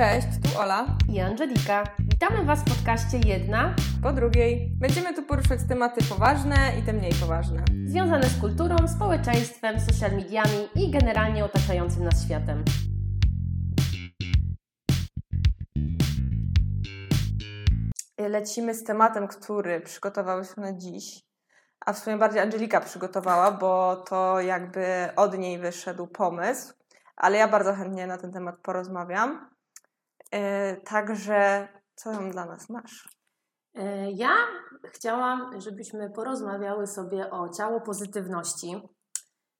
Cześć, tu Ola. I Angelika. Witamy Was w podcaście Jedna, Po drugiej, będziemy tu poruszać tematy poważne i te mniej poważne. związane z kulturą, społeczeństwem, social mediami i generalnie otaczającym nas światem. Lecimy z tematem, który przygotowałyśmy na dziś, a w sumie bardziej Angelika przygotowała, bo to jakby od niej wyszedł pomysł, ale ja bardzo chętnie na ten temat porozmawiam. Yy, także co tam dla nas masz? E, Ja chciałam, żebyśmy porozmawiały sobie o ciało pozytywności.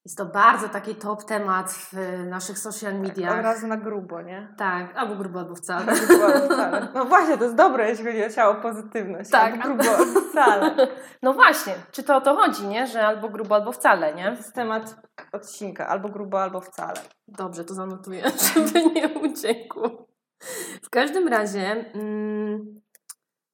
Jest to bardzo taki top temat w naszych social Od mediach. razu na grubo, nie? Tak, albo grubo, albo wcale. Grubo albo wcale. No właśnie, to jest dobre, jeśli chodzi o ciało pozytywność. Tak. Albo grubo albo wcale. No właśnie, czy to o to chodzi, nie? Że albo grubo, albo wcale, To nie? jest temat odcinka, albo grubo, albo wcale. Dobrze, to zanotuję, żeby nie uciekło. W każdym razie, mm,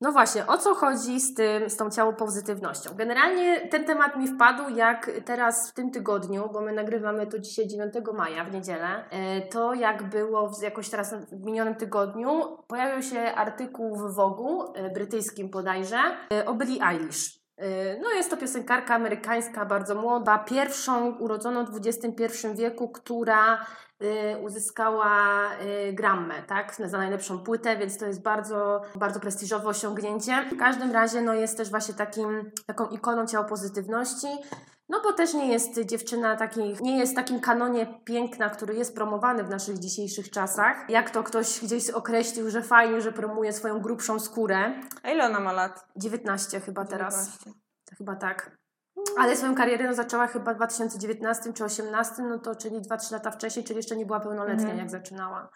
no właśnie, o co chodzi z, tym, z tą ciało pozytywnością? Generalnie ten temat mi wpadł, jak teraz w tym tygodniu, bo my nagrywamy to dzisiaj 9 maja w niedzielę, e, to jak było jakoś teraz w minionym tygodniu, pojawił się artykuł w Vogue, e, brytyjskim bodajże, e, o Billie Eilish. E, No jest to piosenkarka amerykańska, bardzo młoda, pierwszą urodzoną w XXI wieku, która y, uzyskała y, Grammę, tak, za najlepszą płytę, więc to jest bardzo, bardzo prestiżowe osiągnięcie. W każdym razie no, jest też właśnie takim, taką ikoną ciała pozytywności, no bo też nie jest dziewczyna takiej, nie jest w takim kanonie piękna, który jest promowany w naszych dzisiejszych czasach. Jak to ktoś gdzieś określił, że fajnie, że promuje swoją grubszą skórę. A ile ona ma lat? 19 chyba teraz. 19. Chyba tak. Ale swoją karierę no, zaczęła chyba w 2019 czy 2018, no to czyli 2-3 lata wcześniej, czyli jeszcze nie była pełnoletnia, Mhm. jak zaczynała.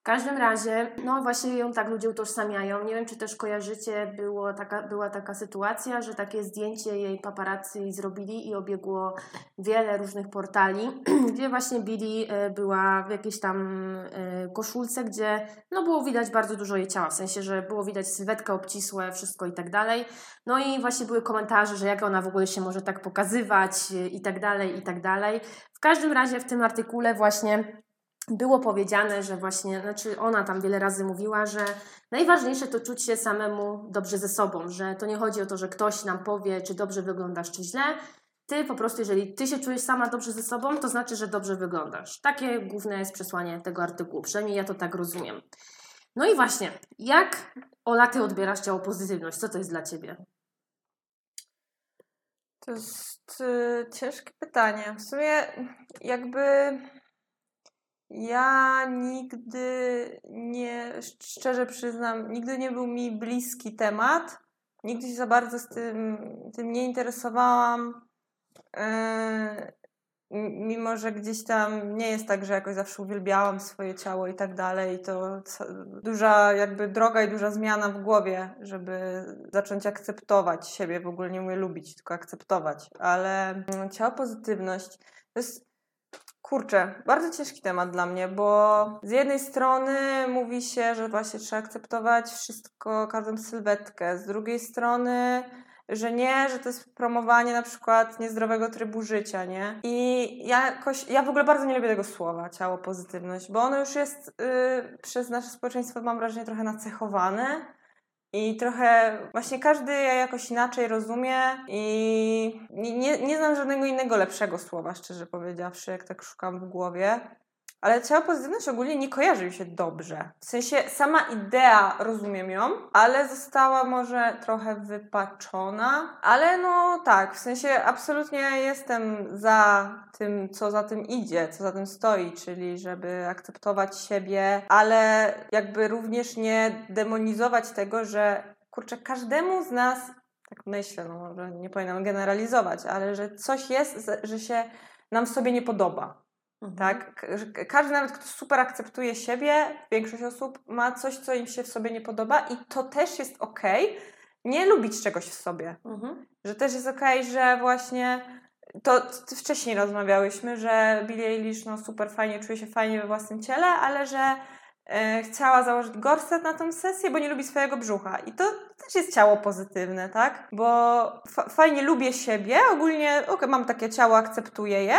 W każdym razie, no właśnie ją tak ludzie utożsamiają. Nie wiem, czy też kojarzycie, było taka, była taka sytuacja, że takie zdjęcie jej paparazzi zrobili i obiegło wiele różnych portali, gdzie właśnie Billie e, była w jakiejś tam e, koszulce, gdzie no było widać bardzo dużo jej ciała, w sensie, że było widać sylwetkę obcisłe, wszystko i tak dalej. No i właśnie były komentarze, że jak ona w ogóle się może tak pokazywać y, i tak dalej, i tak dalej. W każdym razie w tym artykule właśnie było powiedziane, że właśnie, znaczy ona tam wiele razy mówiła, że najważniejsze to czuć się samemu dobrze ze sobą, że to nie chodzi o to, że ktoś nam powie, czy dobrze wyglądasz, czy źle. Ty po prostu, jeżeli ty się czujesz sama dobrze ze sobą, to znaczy, że dobrze wyglądasz. Takie główne jest przesłanie tego artykułu, przynajmniej ja to tak rozumiem. No i właśnie, jak Ola, ty odbierasz ciało pozytywność? Co to jest dla ciebie? To jest y, ciężkie pytanie. W sumie jakby ja nigdy nie, szczerze przyznam, nigdy nie był mi bliski temat. Nigdy się za bardzo z tym, tym nie interesowałam. M- mimo, że gdzieś tam nie jest tak, że jakoś zawsze uwielbiałam swoje ciało i tak dalej. To duża jakby droga i duża zmiana w głowie, żeby zacząć akceptować siebie. W ogóle nie mówię lubić, tylko akceptować. Ale mm, ciało pozytywność to jest Kurczę, bardzo ciężki temat dla mnie, bo z jednej strony mówi się, że właśnie trzeba akceptować wszystko, każdą sylwetkę, z drugiej strony, że nie, że to jest promowanie na przykład niezdrowego trybu życia, nie? I ja jakoś, ja w ogóle bardzo nie lubię tego słowa, ciało pozytywność, bo ono już jest y, przez nasze społeczeństwo, mam wrażenie, trochę nacechowane. I trochę właśnie każdy jakoś inaczej rozumie i nie, nie znam żadnego innego lepszego słowa, szczerze powiedziawszy, jak tak szukam w głowie. Ale ciało pozytywność ogólnie nie kojarzy mi się dobrze. W sensie sama idea, rozumiem ją, ale została może trochę wypaczona. Ale no tak, w sensie absolutnie jestem za tym, co za tym idzie, co za tym stoi, czyli żeby akceptować siebie, ale jakby również nie demonizować tego, że kurczę, każdemu z nas, tak myślę, no może nie powinnam generalizować, ale że coś jest, że się nam sobie nie podoba. Tak? K- Każdy nawet, kto super akceptuje siebie, większość osób ma coś, co im się w sobie nie podoba i to też jest okej, nie lubić czegoś w sobie. Mhm. Że też jest okej, że właśnie to ty wcześniej rozmawiałyśmy, że Billie Eilish no super fajnie, czuje się fajnie we własnym ciele, ale że e, chciała założyć gorset na tą sesję, bo nie lubi swojego brzucha. I to też jest ciało pozytywne, tak? Bo fa- fajnie lubię siebie, ogólnie ok, mam takie ciało, akceptuję je,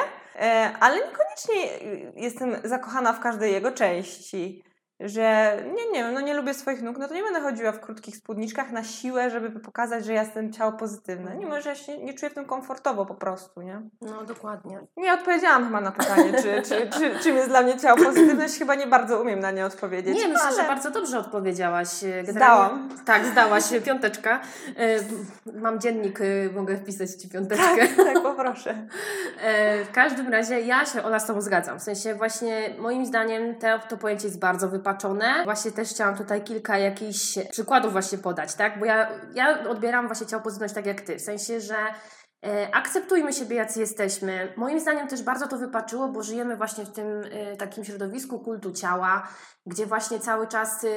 ale niekoniecznie jestem zakochana w każdej jego części. Że nie, nie wiem, no nie lubię swoich nóg, no to nie będę chodziła w krótkich spódniczkach na siłę, żeby pokazać, że ja jestem ciało pozytywne. Nie, może ja się nie czuję w tym komfortowo po prostu, nie? No dokładnie. Nie odpowiedziałam chyba na pytanie, czy, czy, czy, czym jest dla mnie ciało pozytywne, chyba nie bardzo umiem na nie odpowiedzieć. Nie, myślę, ale... że bardzo dobrze odpowiedziałaś. Generalnie, Zdałam. Tak, zdałaś, piąteczka. E, Mam dziennik, e, mogę wpisać Ci piąteczkę. Tak, tak, poproszę. E, W każdym razie ja się Ola z Tobą zgadzam. W sensie właśnie moim zdaniem to, to pojęcie jest bardzo wypaczone. Właśnie też chciałam tutaj kilka jakichś przykładów właśnie podać, tak? Bo ja, ja odbieram właśnie ciało pozytywność tak jak Ty. W sensie, że e, akceptujmy siebie jacy jesteśmy. Moim zdaniem też bardzo to wypaczyło, bo żyjemy właśnie w tym e, takim środowisku kultu ciała, gdzie właśnie cały czas e,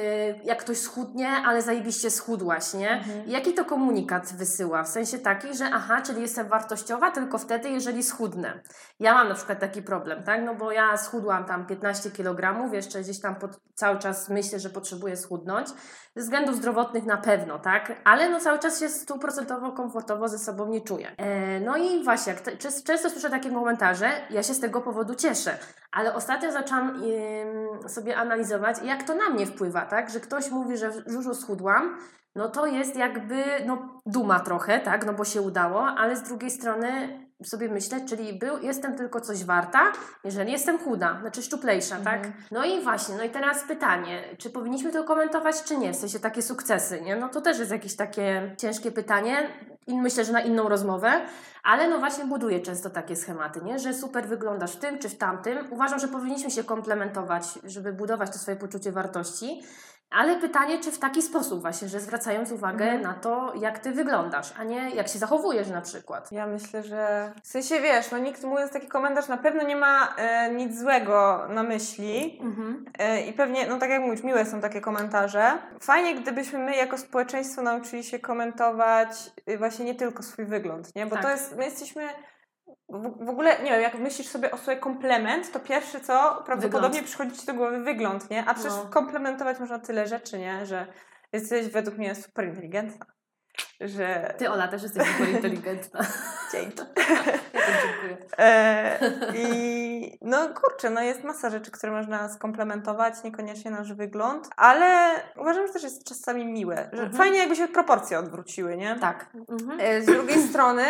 jak ktoś schudnie, ale zajebiście schudłaś, nie? Mhm. Jaki to komunikat wysyła? W sensie taki, że aha, czyli jestem wartościowa tylko wtedy, jeżeli schudnę. Ja mam na przykład taki problem, tak? No bo ja schudłam tam 15 kg, jeszcze gdzieś tam pod, cały czas myślę, że potrzebuję schudnąć. Ze względów zdrowotnych na pewno, tak? Ale no cały czas się stuprocentowo komfortowo ze sobą nie czuję. E, no i właśnie, jak te, często, słyszę takie komentarze, ja się z tego powodu cieszę. Ale ostatnio zaczęłam sobie analizować, jak to na mnie wpływa, tak? Że ktoś mówi, że dużo schudłam, no to jest jakby no, duma trochę, tak? No bo się udało, ale z drugiej strony sobie myślę, czyli był, jestem tylko coś warta, jeżeli jestem chuda, znaczy szczuplejsza, tak? Mhm. No i właśnie, no i teraz pytanie, czy powinniśmy to komentować, czy nie? W sensie takie sukcesy, nie? No to też jest jakieś takie ciężkie pytanie myślę, że na inną rozmowę, ale no właśnie buduję często takie schematy, nie? Że super wyglądasz w tym czy w tamtym. Uważam, że powinniśmy się komplementować, żeby budować to swoje poczucie wartości. Ale pytanie, czy w taki sposób właśnie, że zwracając uwagę Mhm. na to, jak ty wyglądasz, a nie jak się zachowujesz na przykład. Ja myślę, że w sensie wiesz, no nikt mówiąc taki komentarz na pewno nie ma e, nic złego na myśli. Mhm. E, I pewnie, no tak jak mówisz, miłe są takie komentarze. Fajnie, gdybyśmy my jako społeczeństwo nauczyli się komentować y, właśnie nie tylko swój wygląd, nie? Bo Tak. to jest, my jesteśmy w, w ogóle, nie wiem, jak myślisz sobie o sobie komplement, to pierwsze co prawdopodobnie Wygląd. przychodzi ci do głowy wygląd, nie? A przecież No. komplementować można tyle rzeczy, nie? Że jesteś według mnie super inteligentna. Że... Ty, Ola, też jesteś super inteligentna. Dzięki. Ja też dziękuję. E, I no kurczę, no jest masa rzeczy, które można skomplementować, niekoniecznie nasz wygląd, ale uważam, że też jest czasami miłe. Że Mhm. Fajnie jakby się proporcje odwróciły, nie? Tak. Mhm. E, Z drugiej strony,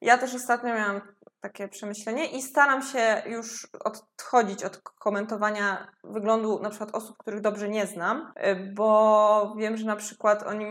ja też ostatnio miałam takie przemyślenie i staram się już odchodzić od komentowania wyglądu na przykład osób, których dobrze nie znam, e, bo wiem, że na przykład oni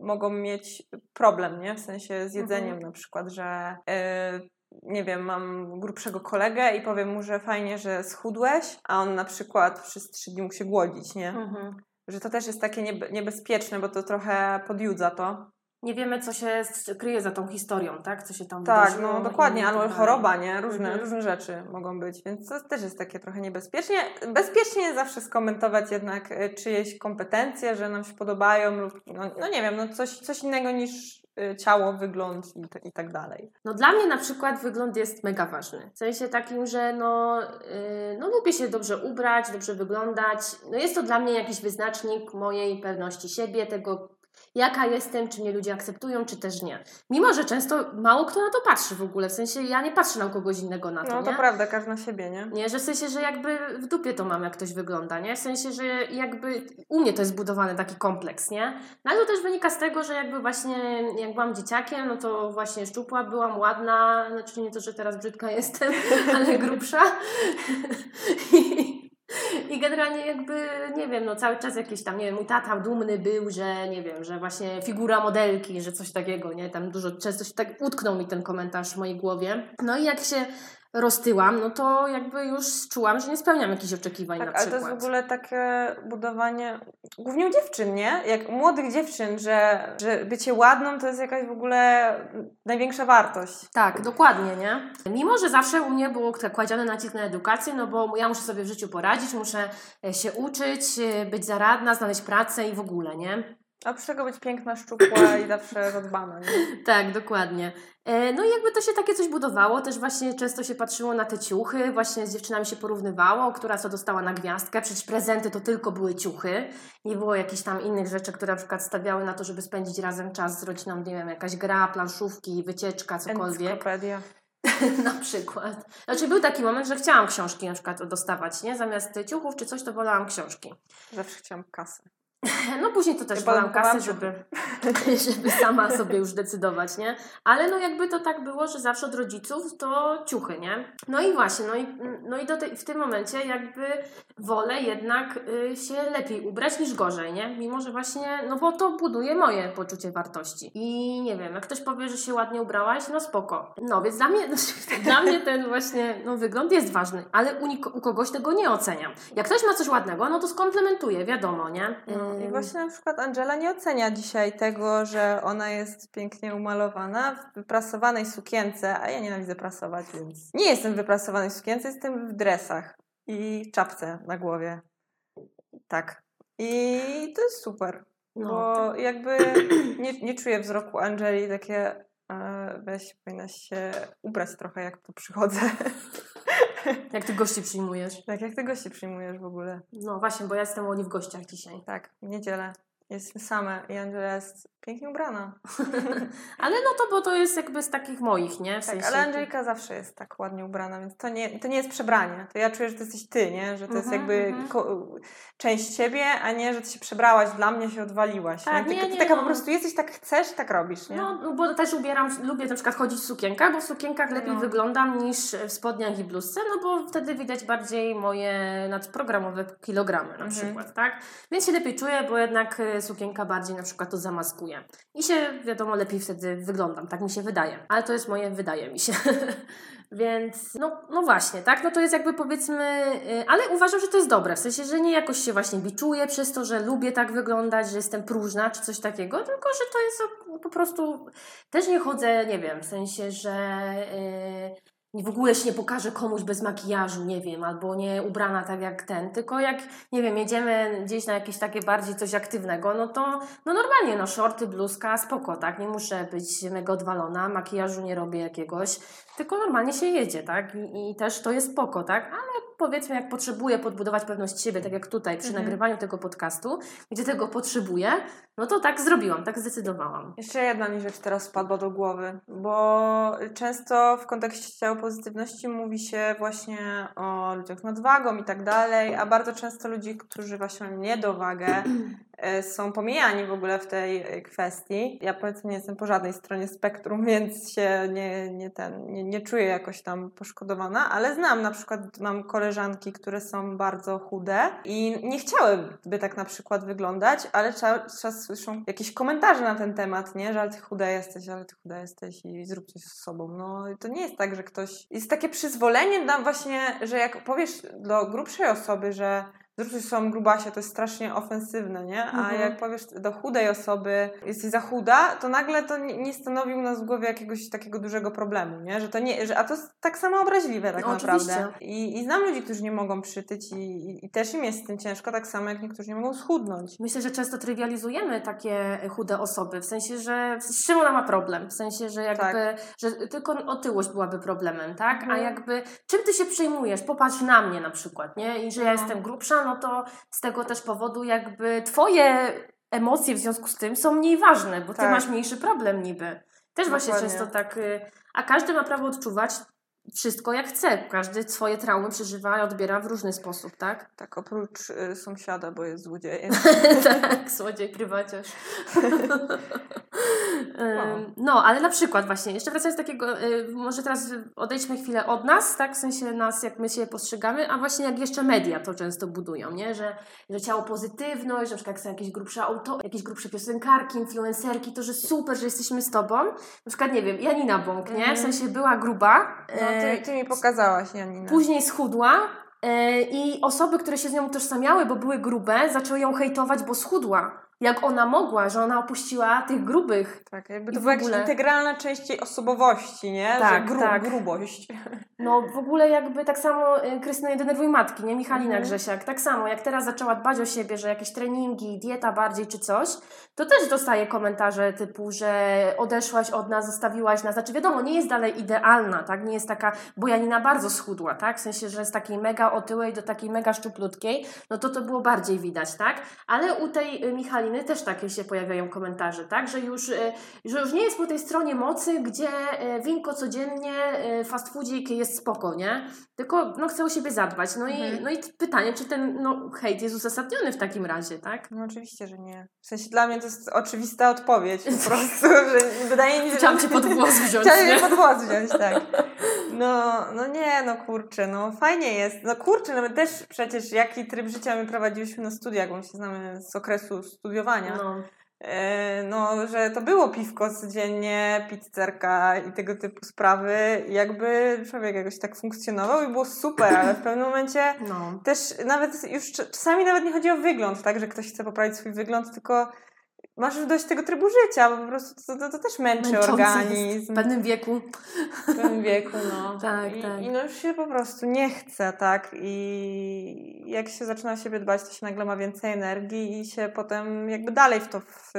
mogą mieć problem, nie? W sensie z jedzeniem na przykład, że e, nie wiem, mam grubszego kolegę i powiem mu, że fajnie, że schudłeś, a on na przykład przez trzy dni mógł się głodzić, nie? Mhm. Że to też jest takie niebe- niebezpieczne, bo to trochę podjudza to. Nie wiemy, co się kryje za tą historią, tak? Co się tam Tak, wydarzyło no dokładnie, tak albo dalej. choroba, nie? Różne, Mhm. różne rzeczy mogą być, więc to też jest takie trochę niebezpiecznie. Bezpiecznie jest zawsze skomentować jednak e, czyjeś kompetencje, że nam się podobają lub, no, no nie wiem, no coś, coś innego niż e, ciało, wygląd i, i tak dalej. No dla mnie na przykład wygląd jest mega ważny. W sensie takim, że no, yy, no lubię się dobrze ubrać, dobrze wyglądać. No jest to dla mnie jakiś wyznacznik mojej pewności siebie, tego jaka jestem, czy mnie ludzie akceptują, czy też nie. Mimo, że często mało kto na to patrzy w ogóle. W sensie ja nie patrzę na kogoś innego na to, No to nie? prawda, każdy na siebie, nie? Nie, że w sensie, że jakby w dupie to mam, jak ktoś wygląda, nie? W sensie, że jakby u mnie to jest zbudowany taki kompleks, nie? No ale to też wynika z tego, że jakby właśnie jak byłam dzieciakiem, no to właśnie szczupła byłam, ładna, znaczy nie to, że teraz brzydka jestem, ale grubsza. Generalnie jakby, nie wiem, no cały czas jakiś tam, nie wiem, mój tata dumny był, że nie wiem, że właśnie figura modelki, że coś takiego, nie? Tam dużo, często się tak utknął mi ten komentarz w mojej głowie. No i jak się roztyłam, no to jakby już czułam, że nie spełniam jakichś oczekiwań Tak, na ale to przykład. jest w ogóle takie budowanie, głównie u dziewczyn, nie? Jak młodych dziewczyn, że, że bycie ładną to jest jakaś w ogóle największa wartość. Tak, dokładnie, nie? Mimo, że zawsze u mnie było tak kładziony nacisk na edukację, no bo ja muszę sobie w życiu poradzić, muszę e, się uczyć, e, być zaradna, znaleźć pracę i w ogóle, nie? A oprócz tego być piękna, szczupła i zawsze zadbana, nie? Tak, dokładnie. E, No i jakby to się takie coś budowało, też właśnie często się patrzyło na te ciuchy, właśnie z dziewczynami się porównywało, która co dostała na gwiazdkę, przecież prezenty to tylko były ciuchy, nie było jakichś tam innych rzeczy, które na przykład stawiały na to, żeby spędzić razem czas z rodziną, nie wiem, jakaś gra, planszówki, wycieczka, cokolwiek. Encyklopedia. na przykład. Znaczy był taki moment, że chciałam książki na przykład dostawać, nie? Zamiast ciuchów czy coś, to wolałam książki. Zawsze chciałam kasę. No później to też wolałam kasę, żeby, żeby sama sobie już decydować, nie? Ale no jakby to tak było, że zawsze od rodziców to ciuchy, nie? No i właśnie, no i, no i do tej, w tym momencie jakby wolę jednak y, się lepiej ubrać niż gorzej, nie? Mimo, że właśnie, no bo to buduje moje poczucie wartości. I nie wiem, jak ktoś powie, że się ładnie ubrałaś, no spoko. No więc dla mnie, dla mnie ten właśnie no, wygląd jest ważny, ale u, u kogoś tego nie oceniam. Jak ktoś ma coś ładnego, no to skomplementuje, wiadomo, nie? No, I właśnie na przykład Angela nie ocenia dzisiaj tego, że ona jest pięknie umalowana w wyprasowanej sukience, a ja nienawidzę prasować, więc nie jestem w wyprasowanej sukience, jestem w dresach i czapce na głowie. Tak. I to jest super, no, bo jakby nie, nie czuję wzroku Angeli takie e, weź, powinnaś się ubrać trochę, jak tu przychodzę. Jak ty gości przyjmujesz? tak, jak ty gości przyjmujesz w ogóle. No właśnie, bo ja jestem u Oli w gościach dzisiaj. Tak, w niedzielę. Jesteśmy same i Angela jest pięknie ubrana. Ale no to, bo to jest jakby z takich moich, nie? W Tak, sensie... ale Angelika zawsze jest tak ładnie ubrana, więc to nie, to nie jest przebranie. To ja czuję, że to jesteś ty, nie? Że to jest Mhm, jakby mhm. część ciebie, a nie, że ty się przebrałaś dla mnie, się odwaliłaś. Tak, nie? nie, Ty, ty nie, taka no. po prostu jesteś, tak chcesz, tak robisz, nie? No, no, bo też ubieram, lubię na przykład chodzić w sukienkach, bo w sukienkach lepiej No. wyglądam niż w spodniach i bluzce, no bo wtedy widać bardziej moje nadprogramowe kilogramy na Mhm. przykład, tak? Więc się lepiej czuję, bo jednak e, sukienka bardziej na przykład to zamaskuje. I się, wiadomo, lepiej wtedy wyglądam, tak mi się wydaje. Ale to jest moje, wydaje mi się. Więc, no, no właśnie, tak? No to jest jakby powiedzmy, y, ale uważam, że to jest dobre, w sensie, że nie jakoś się właśnie biczuję przez to, że lubię tak wyglądać, że jestem próżna czy coś takiego, tylko że to jest o- po prostu, też nie chodzę, nie wiem, w sensie, że y, nie w ogóle się nie pokażę komuś bez makijażu, nie wiem, albo nie ubrana tak jak ten, tylko jak, nie wiem, jedziemy gdzieś na jakieś takie bardziej coś aktywnego, no to no normalnie, no shorty, bluzka, spoko, tak, nie muszę być mega odwalona, makijażu nie robię jakiegoś, tylko normalnie się jedzie, tak? I, I też to jest spoko, tak? Ale powiedzmy, jak potrzebuję podbudować pewność siebie, tak jak tutaj przy Mhm. nagrywaniu tego podcastu, gdzie tego potrzebuję, no to tak zrobiłam, tak zdecydowałam. Jeszcze jedna mi rzecz teraz wpadła do głowy, bo często w kontekście ciała pozytywności mówi się właśnie o ludziach z nadwagą i tak dalej, a bardzo często ludzi, którzy właśnie mają niedowagę, są pomijani w ogóle w tej e, kwestii. Ja powiedzmy nie jestem po żadnej stronie spektrum, więc się nie, nie, ten, nie, nie czuję jakoś tam poszkodowana, ale znam na przykład, mam koleżanki, które są bardzo chude i nie chciałyby tak na przykład wyglądać, ale czas, czas słyszą jakieś komentarze na ten temat, nie? Że ale ty chuda jesteś, ale ty chuda jesteś i zrób coś z sobą. No to nie jest tak, że ktoś... Jest takie przyzwolenie na właśnie, że jak powiesz do grubszej osoby, że zrób coś grubasie, to jest strasznie ofensywne, nie? A Mhm. jak powiesz do chudej osoby, jesteś za chuda, to nagle to nie, stanowi u nas w głowie jakiegoś takiego dużego problemu, nie? Że to nie, że, a to jest tak samo obraźliwe tak No, naprawdę. oczywiście. I, I znam ludzi, którzy nie mogą przytyć i, i, i też im jest z tym ciężko, tak samo jak niektórzy nie mogą schudnąć. Myślę, że często trywializujemy takie chude osoby, w sensie, że z czym ona ma problem? W sensie, że jakby, Tak. że tylko otyłość byłaby problemem, tak? A Mhm. jakby, czym ty się przejmujesz? Popatrz na mnie na przykład, nie? I że ja No. jestem grubsza, no to z tego też powodu jakby twoje emocje w związku z tym są mniej ważne, bo ty Tak. masz mniejszy problem niby. Też właśnie Dokładnie. często tak, y, a każdy ma prawo odczuwać wszystko jak chce. Każdy swoje traumy przeżywa i odbiera w różny sposób, tak? Tak, oprócz y, sąsiada, bo jest złodziejem. tak, słodziej prywaciarz. Ym, no, ale na przykład właśnie, jeszcze wracając do takiego, y, może teraz odejdźmy chwilę od nas, tak, w sensie nas, jak my się postrzegamy, a właśnie jak jeszcze media to często budują, nie, że, że ciało pozytywność, że na przykład jak są jakieś grubsze auto, jakieś grubsze piosenkarki, influencerki, to że super, że jesteśmy z tobą. Na przykład, nie wiem, Janina Bąk, nie, w Mhm. sensie była gruba, No, e, ty, ty mi pokazałaś, Janina. Później schudła e, i osoby, które się z nią utożsamiały, bo były grube, zaczęły ją hejtować, bo schudła. Jak ona mogła, że ona opuściła tych grubych. Tak, jakby to była jakaś ogóle- integralna część jej osobowości, nie? Tak, gru, tak. grubość. No w ogóle jakby tak samo y, Krystyna nie denerwuj matki, nie? Michalina Mhm. Grzesiak. Tak samo, jak teraz zaczęła dbać o siebie, że jakieś treningi, dieta bardziej czy coś, to też dostaje komentarze typu, że odeszłaś od nas, zostawiłaś nas. Znaczy wiadomo, nie jest dalej idealna, tak? Nie jest taka, bo Janina bardzo schudła, tak? W sensie, że z takiej mega otyłej do takiej mega szczuplutkiej, no to to było bardziej widać, tak? Ale u tej y, Michaliny fajny, też takie się pojawiają komentarze, tak? Że już, e, że już nie jest po tej stronie mocy, gdzie e, winko codziennie, e, fast foodzik jest spoko, nie? Tylko no, chce o siebie zadbać. No, Mhm. i, no i pytanie, czy ten no, hejt jest uzasadniony w takim razie, tak? No oczywiście, że nie. W sensie dla mnie to jest oczywista odpowiedź po prostu, że wydaje mi się, Chciałam że... cię pod włos wziąć, Chciałam cię pod włos wziąć, tak. No, no nie, no kurczę, no fajnie jest. No kurczę, no my też przecież jaki tryb życia my prowadziłyśmy na studiach, bo my się znamy z okresu studiowania. No. E, No, że to było piwko codziennie, pizzerka i tego typu sprawy. Jakby człowiek jakoś tak funkcjonował i było super, ale w pewnym momencie no. też nawet już cz- czasami nawet nie chodzi o wygląd, tak, że ktoś chce poprawić swój wygląd, tylko masz już dość tego trybu życia, bo po prostu to, to, to też męczy Męczące organizm W pewnym wieku. w pewnym wieku, no. Tak, I, tak. I no już się po prostu nie chce, tak? I jak się zaczyna o siebie dbać, to się nagle ma więcej energii i się potem jakby dalej w to w,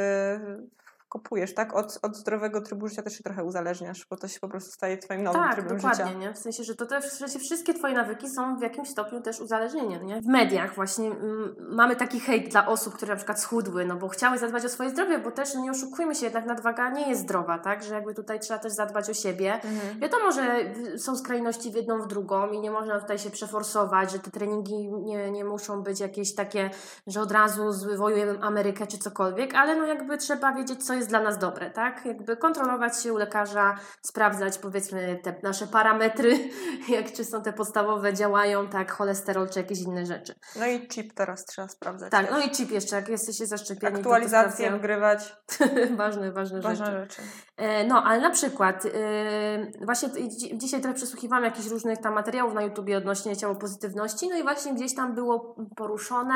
wkopujesz, tak? Od, od zdrowego trybu życia też się trochę uzależniasz, bo to się po prostu staje twoim nowym Tak, trybem dokładnie, życia. nie? W sensie, że to też, w sensie wszystkie twoje nawyki są w jakimś stopniu też uzależnieniem, nie? W mediach właśnie mm, mamy taki hejt dla osób, które na przykład schudły, no bo chciały zadbać o swoje zdrowie, bo też nie oszukujmy się, jednak nadwaga nie jest zdrowa, tak? Że jakby tutaj trzeba też zadbać o siebie. Mhm. Wiadomo, że są skrajności w jedną, w drugą i nie można tutaj się przeforsować, że te treningi nie, nie muszą być jakieś takie, że od razu zwywołujemy Amerykę czy cokolwiek, ale no jakby trzeba wiedzieć, co jest dla nas dobre, tak? Jakby kontrolować się u lekarza, sprawdzać powiedzmy te nasze parametry, jak czy są te podstawowe, działają, tak, cholesterol czy jakieś inne rzeczy. No i chip teraz trzeba sprawdzać. Tak, no i chip jeszcze, jak jesteście zaszczepieni. to to wgrywać, ważne, ważne rzeczy. ważne rzeczy. E, No, ale na przykład, e, właśnie dzisiaj trochę przesłuchiwałam jakichś różnych tam materiałów na YouTubie odnośnie ciało pozytywności, no i właśnie gdzieś tam było poruszone,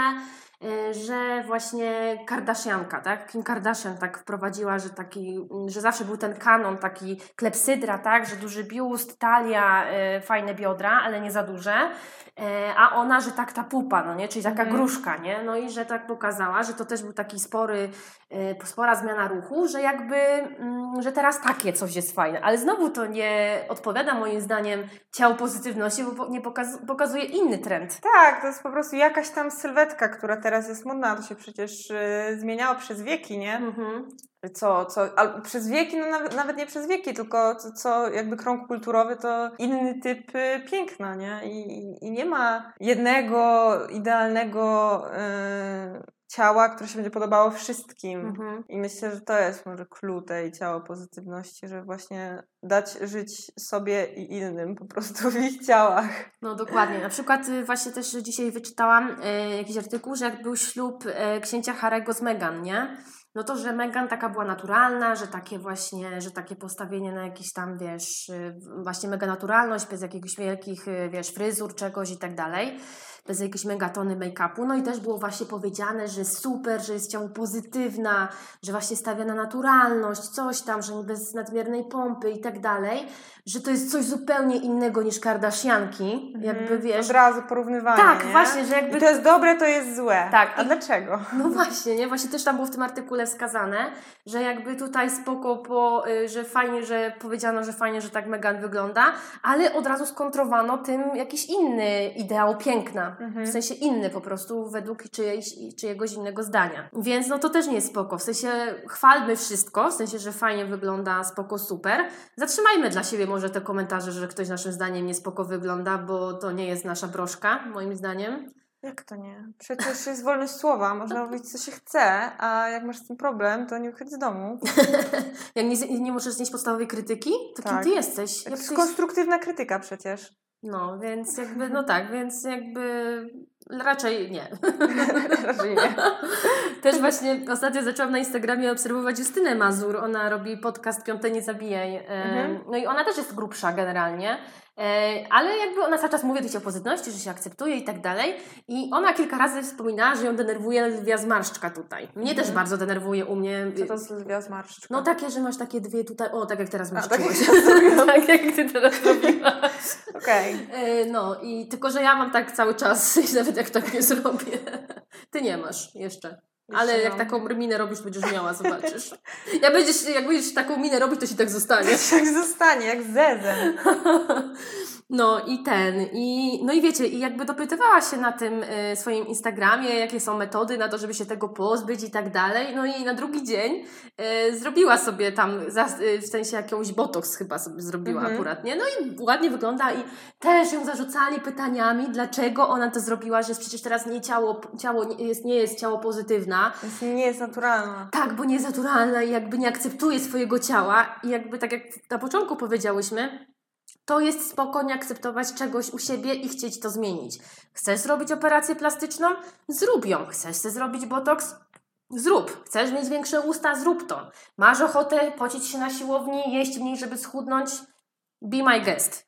że właśnie Kardashianka, tak? Kim Kardashian tak wprowadziła, że taki, że zawsze był ten kanon taki klepsydra, tak? Że duży biust, talia, e, fajne biodra, ale nie za duże, e, a ona, że tak ta pupa, no nie? Czyli taka Mhm. gruszka, nie? No i że tak pokazała, że to też był taki spory e, spora zmiana ruchu, że jakby, mm, że teraz takie coś jest fajne, ale znowu to nie odpowiada moim zdaniem ciału pozytywności, bo nie pokaz pokazuje inny trend. Tak, to jest po prostu jakaś tam sylwetka, która teraz jest modna, to się przecież y, zmieniało przez wieki, nie? Mhm. Co, co, albo przez wieki, no nawet, nawet nie przez wieki, tylko co, co jakby krąg kulturowy to inny typ y, piękna, nie? I, i, nie ma jednego idealnego y, ciała, które się będzie podobało wszystkim. Mhm. I myślę, że to jest może clue tej ciało pozytywności, że właśnie dać żyć sobie i innym po prostu w ich ciałach. No dokładnie. Na przykład y, właśnie też dzisiaj wyczytałam y, jakiś artykuł, że jak był ślub y, księcia Harego z Meghan, nie? No to, że Meghan taka była naturalna, że takie właśnie, że takie postawienie na jakiś tam, wiesz, y, właśnie mega naturalność, bez jakichś wielkich, y, wiesz, fryzur, czegoś i tak dalej, bez jakiejś megatony make-upu. No i też było właśnie powiedziane, że super, że jest ciało pozytywna, że właśnie stawia na naturalność, coś tam, że nie bez nadmiernej pompy i tak dalej, że to jest coś zupełnie innego niż Kardashianki, jakby Mhm. wiesz. Od razu porównywanie. Tak, nie? właśnie, że jakby I to jest dobre, to jest złe. Tak, A i- dlaczego? no właśnie, nie? Właśnie też tam było w tym artykule wskazane, że jakby tutaj spoko, po, y, że fajnie, że powiedziano, że fajnie, że tak Megan wygląda, ale od razu skontrowano tym jakiś inny ideał piękna. Mhm. W sensie inny po prostu według czyjejś, czyjegoś innego zdania. Więc no to też nie jest spoko. W sensie chwalmy wszystko, w sensie, że fajnie wygląda, spoko, super. Zatrzymajmy dla siebie może te komentarze, że ktoś naszym zdaniem nie spoko wygląda, bo to nie jest nasza broszka, moim zdaniem. Jak to nie? Przecież jest wolność słowa, można mówić co się chce, a jak masz z tym problem, to nie wychodź z domu. Jak nie, nie możesz znieść podstawowej krytyki, to Tak. kim ty jesteś? To Jak jest ty... konstruktywna krytyka przecież. No, więc jakby, no tak, więc jakby raczej nie. Raczej nie. Też właśnie ostatnio zaczęłam na Instagramie obserwować Justynę Mazur. Ona robi podcast Piąte Nie Zabijaj. E, Mhm. No i ona też jest grubsza generalnie. E, Ale jakby ona cały czas mówi o tej pozytywności, że się akceptuje i tak dalej. I ona kilka razy wspominała, że ją denerwuje lwia zmarszczka tutaj. Mnie też Mhm. bardzo denerwuje u mnie. Co to z lwia zmarszczka? No takie, że masz takie dwie tutaj, o tak jak teraz masz tak jak tak jak ty teraz robiłaś. Okej. E, No i tylko, że ja mam tak cały czas, nawet jak tak nie zrobię. Ty nie masz jeszcze. Ale jak taką minę robisz, będziesz miała, zobaczysz. Jak będziesz, jak będziesz taką minę robić, to ci tak zostanie. Tak zostanie, jak zezem. No i ten, i, no i wiecie, i jakby dopytywała się na tym y, swoim Instagramie, jakie są metody na to, żeby się tego pozbyć i tak dalej. No i na drugi dzień y, zrobiła sobie tam, za, y, w sensie jakąś botoks chyba sobie zrobiła Mhm. akurat, nie? No i ładnie wygląda i też ją zarzucali pytaniami, dlaczego ona to zrobiła, że jest przecież teraz nie ciało, ciało nie jest, nie jest ciało pozytywna. Więc nie jest naturalna. Tak, bo nie jest naturalna i jakby nie akceptuje swojego ciała i jakby tak jak na początku powiedziałyśmy, to jest spokojnie akceptować czegoś u siebie i chcieć to zmienić. Chcesz zrobić operację plastyczną? Zrób ją. Chcesz zrobić botoks? Zrób. Chcesz mieć większe usta? Zrób to. Masz ochotę pocić się na siłowni, jeść mniej, żeby schudnąć? Be my guest.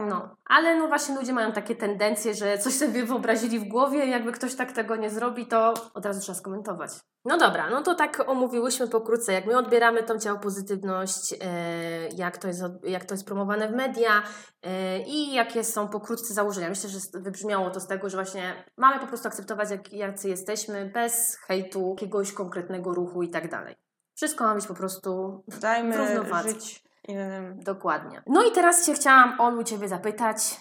No, ale no właśnie ludzie mają takie tendencje, że coś sobie wyobrazili w głowie, jakby ktoś tak tego nie zrobi, to od razu trzeba skomentować. No dobra, no to tak omówiłyśmy pokrótce, jak my odbieramy tą ciało pozytywność, e, jak, to jest, jak to jest promowane w media e, i jakie są pokrótce założenia. Myślę, że wybrzmiało to z tego, że właśnie mamy po prostu akceptować, jak, jacy jesteśmy, bez hejtu, jakiegoś konkretnego ruchu i tak dalej. Wszystko ma być po prostu Dajmy Równowadze. żyć innym. Dokładnie. No i teraz się chciałam, Olu, Ciebie zapytać,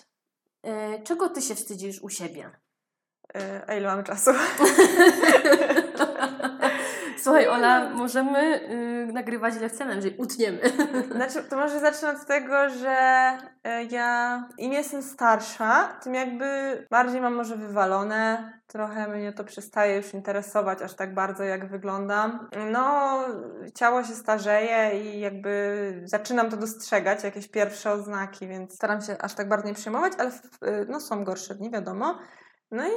yy, czego Ty się wstydzisz u siebie? Y, A ile mamy czasu? Słuchaj, Ola, możemy yy, nagrywać ile chcemy, jeżeli utniemy. Znaczy, to może zacznę od tego, że e, ja im jestem starsza, tym jakby bardziej mam może wywalone. Trochę mnie to przestaje już interesować aż tak bardzo, jak wyglądam. No, ciało się starzeje i jakby zaczynam to dostrzegać, jakieś pierwsze oznaki, więc staram się aż tak bardzo nie przejmować, ale w- no, są gorsze dni, wiadomo. No i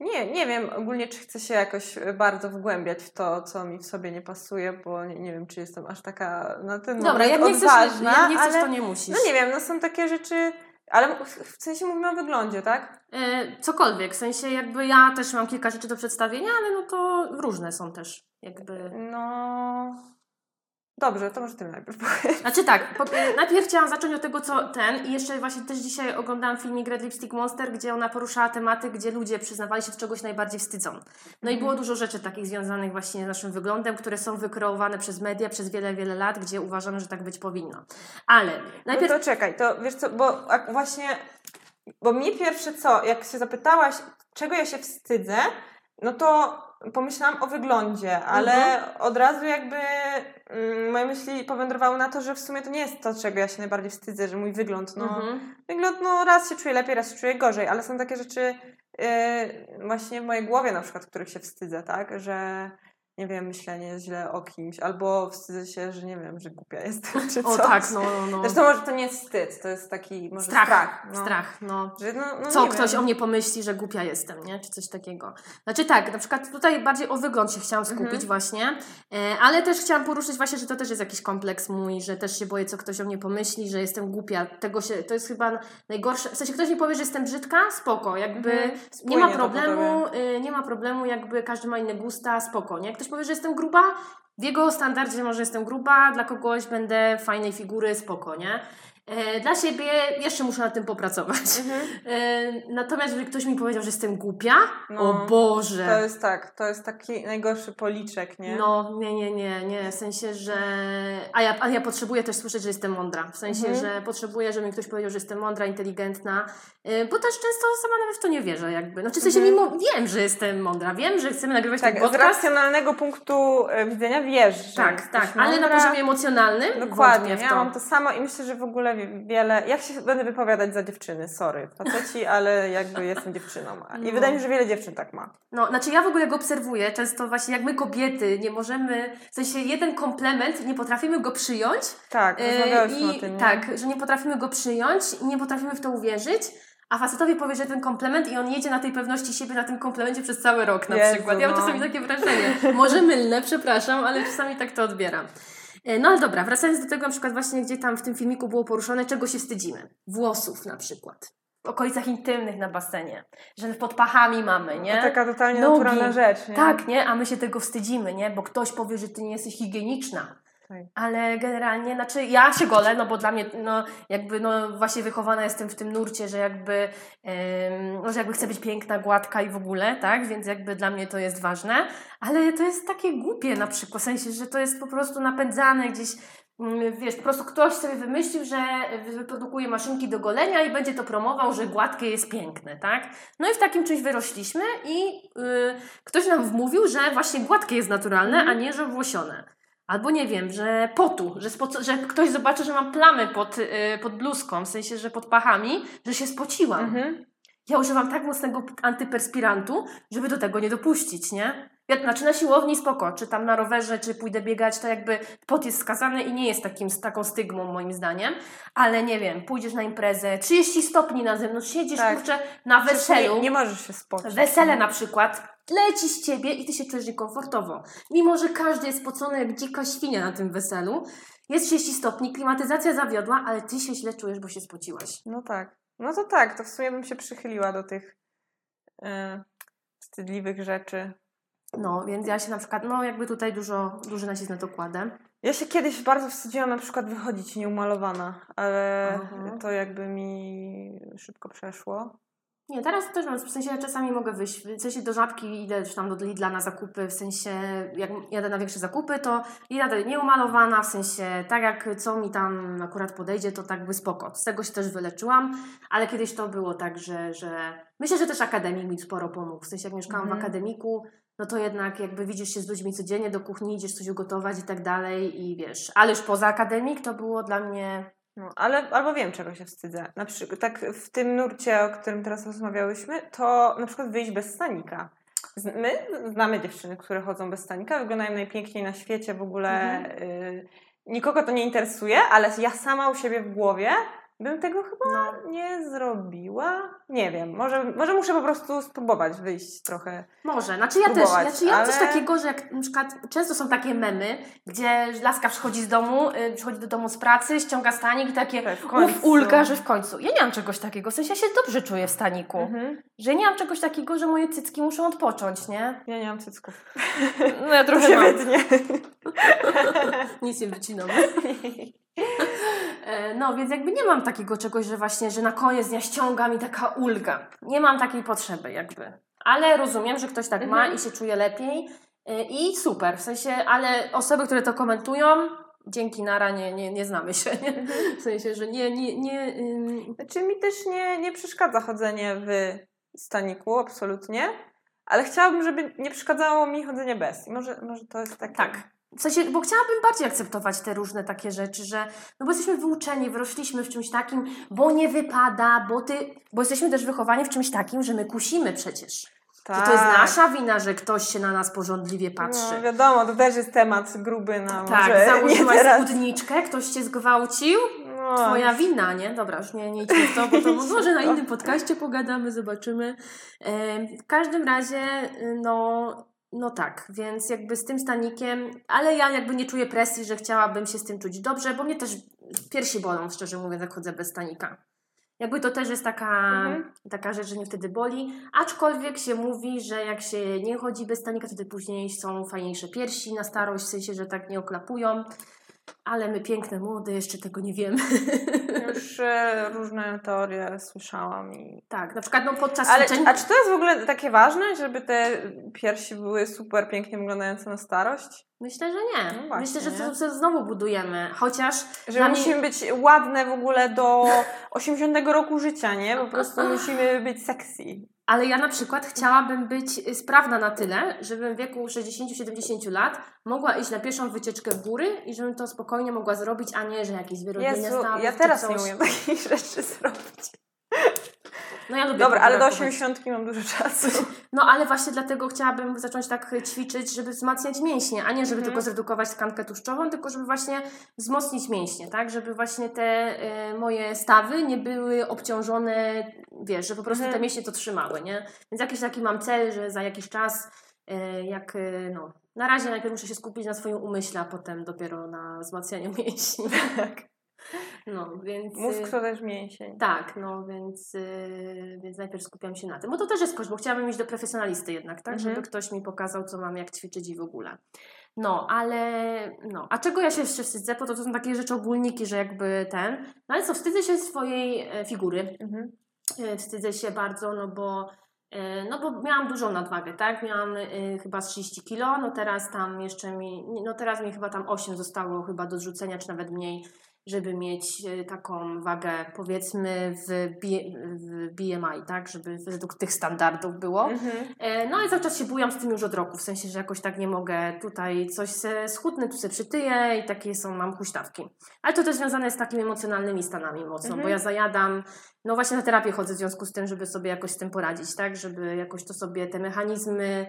nie, nie wiem ogólnie, czy chcę się jakoś e, bardzo wgłębiać w to, co mi w sobie nie pasuje, bo nie, nie wiem, czy jestem aż taka na ten Dobra, moment jak nie chcesz, odważna, jak nie chcesz ale, to nie musisz. No nie wiem, no są takie rzeczy, ale w, w sensie mówimy o wyglądzie, tak? Yy, cokolwiek, w sensie jakby ja też mam kilka rzeczy do przedstawienia, ale no to różne są też. Jakby... No... Dobrze, to może ty najpierw powiedz. Znaczy tak, po, najpierw chciałam zacząć od tego, co ten i jeszcze właśnie też dzisiaj oglądałam filmik Red Lipstick Monster, gdzie ona poruszała tematy, gdzie ludzie przyznawali się, z czegoś najbardziej wstydzą. No i było dużo rzeczy takich związanych właśnie z naszym wyglądem, które są wykreowane przez media przez wiele, wiele lat, gdzie uważamy, że tak być powinno. Ale najpierw... No to czekaj, to wiesz co, bo właśnie, bo mnie pierwsze co, jak się zapytałaś, czego ja się wstydzę, no to pomyślałam o wyglądzie, ale Mhm. od razu jakby mm, moje myśli powędrowały na to, że w sumie to nie jest to, czego ja się najbardziej wstydzę, że mój wygląd, no Mhm. wygląd, no raz się czuję lepiej, raz się czuję gorzej, ale są takie rzeczy yy, właśnie w mojej głowie na przykład, których się wstydzę, tak, że nie wiem, myślenie źle o kimś, albo wstydzę się, że nie wiem, że głupia jestem, czy O coś. tak, no, no, no. Zresztą może to nie jest wstyd, to jest taki może Strach, strach. no. strach, no. Że, no, no Co ktoś wiem. o mnie pomyśli, że głupia jestem, nie? Czy coś takiego. Znaczy tak, na przykład tutaj bardziej o wygląd się chciałam skupić Mhm. właśnie, e, ale też chciałam poruszyć właśnie, że to też jest jakiś kompleks mój, że też się boję, co ktoś o mnie pomyśli, że jestem głupia. Tego się, to jest chyba najgorsze. W sensie ktoś mi powie, że jestem brzydka, spoko, jakby Mhm. nie ma problemu, y, nie ma problemu, jakby każdy ma inne gusta, spoko, nie? Ktoś powie, że jestem gruba, w jego standardzie może jestem gruba, dla kogoś będę fajnej figury, spoko, nie? E, Dla siebie jeszcze muszę nad tym popracować. Mhm. E, Natomiast jeżeli ktoś mi powiedział, że jestem głupia, No, o Boże. To jest tak, to jest taki najgorszy policzek, nie? No, nie, nie, nie, nie. W sensie, że. A ja, a ja potrzebuję też słyszeć, że jestem mądra. W sensie, Mhm. że potrzebuję, żeby mi ktoś powiedział, że jestem mądra, inteligentna, yy, bo też często sama nawet w to nie wierzę, jakby. Znaczy, w sensie, Mhm. mimo wiem, że jestem mądra, wiem, że chcemy nagrywać Tak, ten z podcast. racjonalnego punktu e, widzenia wiesz, że Tak, tak, ale na poziomie emocjonalnym. Dokładnie, ja mam to samo i myślę, że w ogóle wiele. Jak się będę wypowiadać za dziewczyny, sorry, faceci, ale jakby jestem dziewczyną. I No. wydaje mi się, że wiele dziewczyn tak ma. No, znaczy ja w ogóle go obserwuję często właśnie, jak my kobiety nie możemy, w sensie jeden komplement, nie potrafimy go przyjąć, Tak, E, rozmawiałyśmy I o tym. Nie? tak, że nie potrafimy go przyjąć i nie potrafimy w to uwierzyć. A facetowi powie, że ten komplement i on jedzie na tej pewności siebie na tym komplemencie przez cały rok na Jezu, przykład. Ja mam no. czasami takie wrażenie. Może mylne, przepraszam, ale czasami tak to odbieram. E, No ale dobra, wracając do tego na przykład właśnie, gdzie tam w tym filmiku było poruszone, czego się wstydzimy. Włosów na przykład. W okolicach intymnych na basenie. Że pod pachami mamy, nie? To taka totalnie Nogi. naturalna rzecz, nie? Tak, nie? A my się tego wstydzimy, nie? Bo ktoś powie, że ty nie jesteś higieniczna. Ale generalnie, znaczy ja się golę, no bo dla mnie, no jakby, no właśnie wychowana jestem w tym nurcie, że jakby, no, że jakby chcę być piękna, gładka i w ogóle, tak? Więc jakby dla mnie to jest ważne. Ale to jest takie głupie na przykład, w sensie, że to jest po prostu napędzane gdzieś mm, wiesz, po prostu ktoś sobie wymyślił, że wyprodukuje maszynki do golenia i będzie to promował, że gładkie jest piękne, tak? No i w takim czymś wyrośliśmy i yy, ktoś nam wmówił, że właśnie gładkie jest naturalne, a nie, że włosione. Albo nie wiem, że potu, że, że ktoś zobaczy, że mam plamy pod, yy, pod bluzką, w sensie, że pod pachami, że się spociłam. Mhm. Ja używam tak mocnego antyperspirantu, żeby do tego nie dopuścić, nie? Ja, znaczy na siłowni spoko, czy tam na rowerze, czy pójdę biegać, to jakby pot jest skazany i nie jest takim, taką stygmą moim zdaniem, ale nie wiem, pójdziesz na imprezę, 30 stopni na zewnątrz, siedzisz Tak. kurczę na weselu, Nie, nie możesz się spocić. wesele na przykład, leci z ciebie i ty się czujesz niekomfortowo. Mimo, że każdy jest spocony jak dzika świnia na tym weselu, jest 30 stopni, klimatyzacja zawiodła, ale ty się źle czujesz, bo się spociłaś. No tak. No to tak, to w sumie bym się przychyliła do tych e, wstydliwych rzeczy. No, więc ja się na przykład, no jakby tutaj dużo, duży nacisk na to kładę. Ja się kiedyś bardzo wstydziłam na przykład wychodzić nieumalowana, ale Aha. to jakby mi szybko przeszło. Nie, teraz też mam, w sensie czasami mogę wyjść, w sensie do żabki idę czy tam do Lidla na zakupy, w sensie jak jadę na większe zakupy, to jadę nieumalowana, w sensie tak jak co mi tam akurat podejdzie, to tak by spoko. Z tego się też wyleczyłam, ale kiedyś to było tak, że, że myślę, że też akademik mi sporo pomógł, w sensie jak mieszkałam w Mhm. akademiku, no to jednak jakby widzisz się z ludźmi codziennie do kuchni, idziesz coś ugotować i tak dalej i wiesz, ale już poza akademik to było dla mnie No, ale albo wiem, czego się wstydzę. Na przykład tak w tym nurcie, o którym teraz rozmawiałyśmy, to na przykład wyjść bez stanika. My znamy dziewczyny, które chodzą bez stanika, wyglądają najpiękniej na świecie, w ogóle y, nikogo to nie interesuje, ale ja sama u siebie w głowie bym tego chyba no, nie zrobiła. Nie wiem, może, może muszę po prostu spróbować wyjść trochę. Może, znaczy ja też, znaczy ja mam coś ale- takiego, że jak na przykład często są takie memy, gdzie laska przychodzi z domu, y, przychodzi do domu z pracy, ściąga stanik i takie Tak, uf, ulga, że w końcu. Ja nie mam czegoś takiego, w sensie ja się dobrze czuję w staniku, Mhm. że nie mam czegoś takiego, że moje cycki muszą odpocząć, nie? Ja nie mam cycków. No ja trochę mam, nic nie wycinamy. E, No, więc jakby nie mam takiego czegoś, że właśnie, że na koniec dnia ściąga mi taka ulga. Nie mam takiej potrzeby jakby. Ale rozumiem, że ktoś tak ma Mhm. i się czuje lepiej e, i super, w sensie, ale osoby, które to komentują, dzięki Nara nie, nie, nie znamy się, nie? Mhm. W sensie, że nie, nie, nie... ym, Znaczy mi też nie, nie przeszkadza chodzenie w staniku, absolutnie. Ale chciałabym, żeby nie przeszkadzało mi chodzenie bez. I może, może to jest takie... Tak. W sensie, bo chciałabym bardziej akceptować te różne takie rzeczy, że no bo jesteśmy wyuczeni, wyrośliśmy w czymś takim, bo nie wypada, bo ty, bo jesteśmy też wychowani w czymś takim, że my kusimy przecież. tak. Że to jest nasza wina, że ktoś się na nas porządliwie patrzy. No wiadomo, to też jest temat gruby na tak, może nie założyłaś teraz. spódniczkę, ktoś cię zgwałcił, No, twoja wina, nie? Dobra, już nie, nie idźmy w to, bo to może na innym podcaście pogadamy, zobaczymy. Em, W każdym razie, y, no, no tak, więc jakby z tym stanikiem, ale ja jakby nie czuję presji, że chciałabym się z tym czuć dobrze, bo mnie też piersi bolą, szczerze mówiąc, jak chodzę bez stanika. Jakby to też jest taka, Mhm. taka rzecz, że mnie wtedy boli, aczkolwiek się mówi, że jak się nie chodzi bez stanika, wtedy później są fajniejsze piersi na starość, w sensie, że tak nie oklapują, ale my piękne, młode jeszcze tego nie wiemy. Już e, różne teorie słyszałam. I... tak, na przykład no podczas Ale a czy to jest w ogóle takie ważne, żeby te piersi były super pięknie wyglądające na starość? Myślę, że nie. No właśnie, Myślę, że to, znowu budujemy, chociaż Że musimy być ładne w ogóle do 80 roku życia, nie? Po prostu musimy być sexy. Ale ja na przykład chciałabym być y, sprawna na tyle, żebym w wieku 60-70 lat mogła iść na pierwszą wycieczkę w góry i żebym to spokojnie mogła zrobić, a nie, że jakieś wyrobienie Jezu, stawów ja teraz coś. nie umiem takich rzeczy zrobić. No ja lubię Dobra, ale do fotografować. 80 mam dużo czasu. No ale właśnie dlatego chciałabym zacząć tak ćwiczyć, żeby wzmacniać mięśnie, a nie żeby Mhm. tylko zredukować tkankę tłuszczową, tylko żeby właśnie wzmocnić mięśnie, tak? Żeby właśnie te y, moje stawy nie były obciążone, wiesz, że po prostu Mhm. te mięśnie to trzymały, nie? Więc jakiś taki mam cel, że za jakiś czas, y, jak, y, no, na razie najpierw muszę się skupić na swoim umyśle, a potem dopiero na wzmacnianiu mięśni. Tak. No, więc... y, Mózg to też mięsień. tak, no więc, yy, więc najpierw skupiam się na tym. Bo to też jest koszt, bo chciałabym iść do profesjonalisty jednak, tak? Mhm. Żeby ktoś mi pokazał, co mam, jak ćwiczyć i w ogóle. No, ale no, a czego ja się jeszcze wstydzę? Bo to, to są takie rzeczy ogólniki, że jakby ten. No ale co, wstydzę się swojej e, figury. Mhm. E, Wstydzę się bardzo, no bo E, no bo miałam dużą nadwagę, tak? Miałam y, chyba z 30 kilo, no teraz tam jeszcze mi, no teraz mi chyba tam 8 zostało chyba do zrzucenia, czy nawet mniej żeby mieć e, taką wagę powiedzmy w, BMI, tak, żeby według tych standardów było. Mhm. E, no i cały czas się bujam z tym już od roku, w sensie, że jakoś tak nie mogę tutaj coś se schudnę, tu się przytyję i takie są, mam huśtawki. Ale to też związane jest z takimi emocjonalnymi stanami mocno, mhm. bo ja zajadam, no właśnie na terapię chodzę w związku z tym, żeby sobie jakoś z tym poradzić, tak, żeby jakoś to sobie te mechanizmy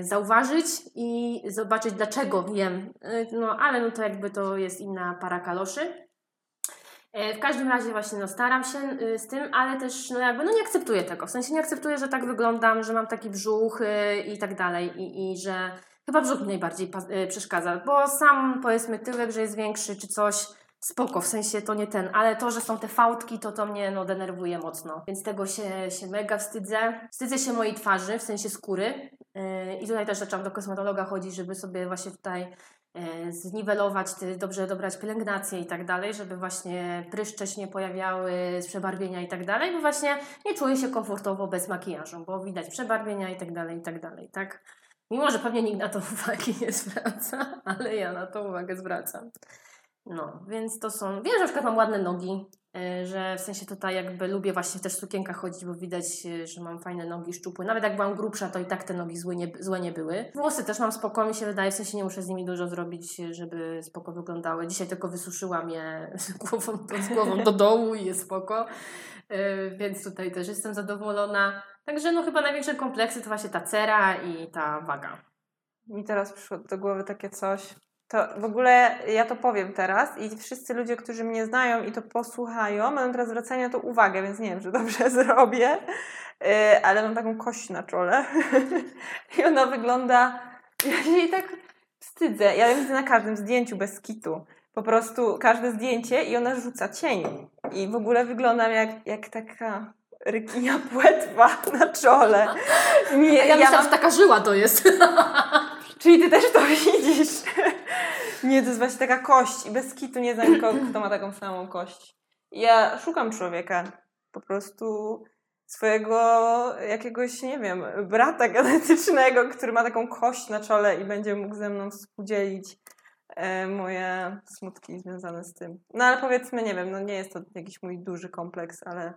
zauważyć i zobaczyć, dlaczego jem. E, no ale no to jakby to jest inna para kaloszy. E, w każdym razie właśnie no, staram się z tym, ale też no jakby no nie akceptuję tego. W sensie nie akceptuję, że tak wyglądam, że mam taki brzuch i tak dalej i, i że chyba brzuch mi najbardziej przeszkadza, bo sam powiedzmy tyłek, że jest większy czy coś, spoko, w sensie to nie ten, ale to, że są te fałdki, to to mnie no, denerwuje mocno, więc tego się, się mega wstydzę. Wstydzę się mojej twarzy, w sensie skóry yy, i tutaj też zaczęłam do kosmetologa chodzić, żeby sobie właśnie tutaj yy, zniwelować, dobrze dobrać pielęgnację i tak dalej, żeby właśnie pryszcze się nie pojawiały, przebarwienia i tak dalej, bo właśnie nie czuję się komfortowo bez makijażu, bo widać przebarwienia i tak dalej, i tak dalej, tak? Mimo, że pewnie nikt na to uwagi nie zwraca, ale ja na to uwagę zwracam. No, więc to są. Wiem, że na przykład mam ładne nogi, e, że w sensie tutaj jakby lubię właśnie też w sukienkach chodzić, bo widać, e, że mam fajne nogi, szczupłe. Nawet jak byłam grubsza, to i tak te nogi złe nie, złe nie były. Włosy też mam spoko, mi się wydaje, w sensie nie muszę z nimi dużo zrobić, żeby spoko wyglądały. Dzisiaj tylko wysuszyłam je głową, z głową do dołu i jest spoko, e, więc tutaj też jestem zadowolona. Także no chyba największe kompleksy to właśnie ta cera i ta waga. Mi teraz przyszło do głowy takie coś, to w ogóle ja to powiem teraz i wszyscy ludzie, którzy mnie znają i to posłuchają, będą teraz zwracać na to uwagę, więc nie wiem, czy dobrze zrobię, y, ale mam taką kość na czole i ona wygląda, ja się jej tak wstydzę. Ja ją widzę na każdym zdjęciu bez kitu. Po prostu każde zdjęcie i ona rzuca cień. I w ogóle wyglądam jak, jak taka rykinia płetwa na czole. Nie, ja, ja myślałam, mam... że taka żyła to jest. Czyli ty też to widzisz. Nie, to jest właśnie taka kość i bez kitu nie znam nikogo, kto ma taką samą kość. Ja szukam człowieka, po prostu swojego jakiegoś, nie wiem, brata genetycznego, który ma taką kość na czole i będzie mógł ze mną współdzielić e, moje smutki związane z tym. No ale powiedzmy, nie wiem, no nie jest to jakiś mój duży kompleks, ale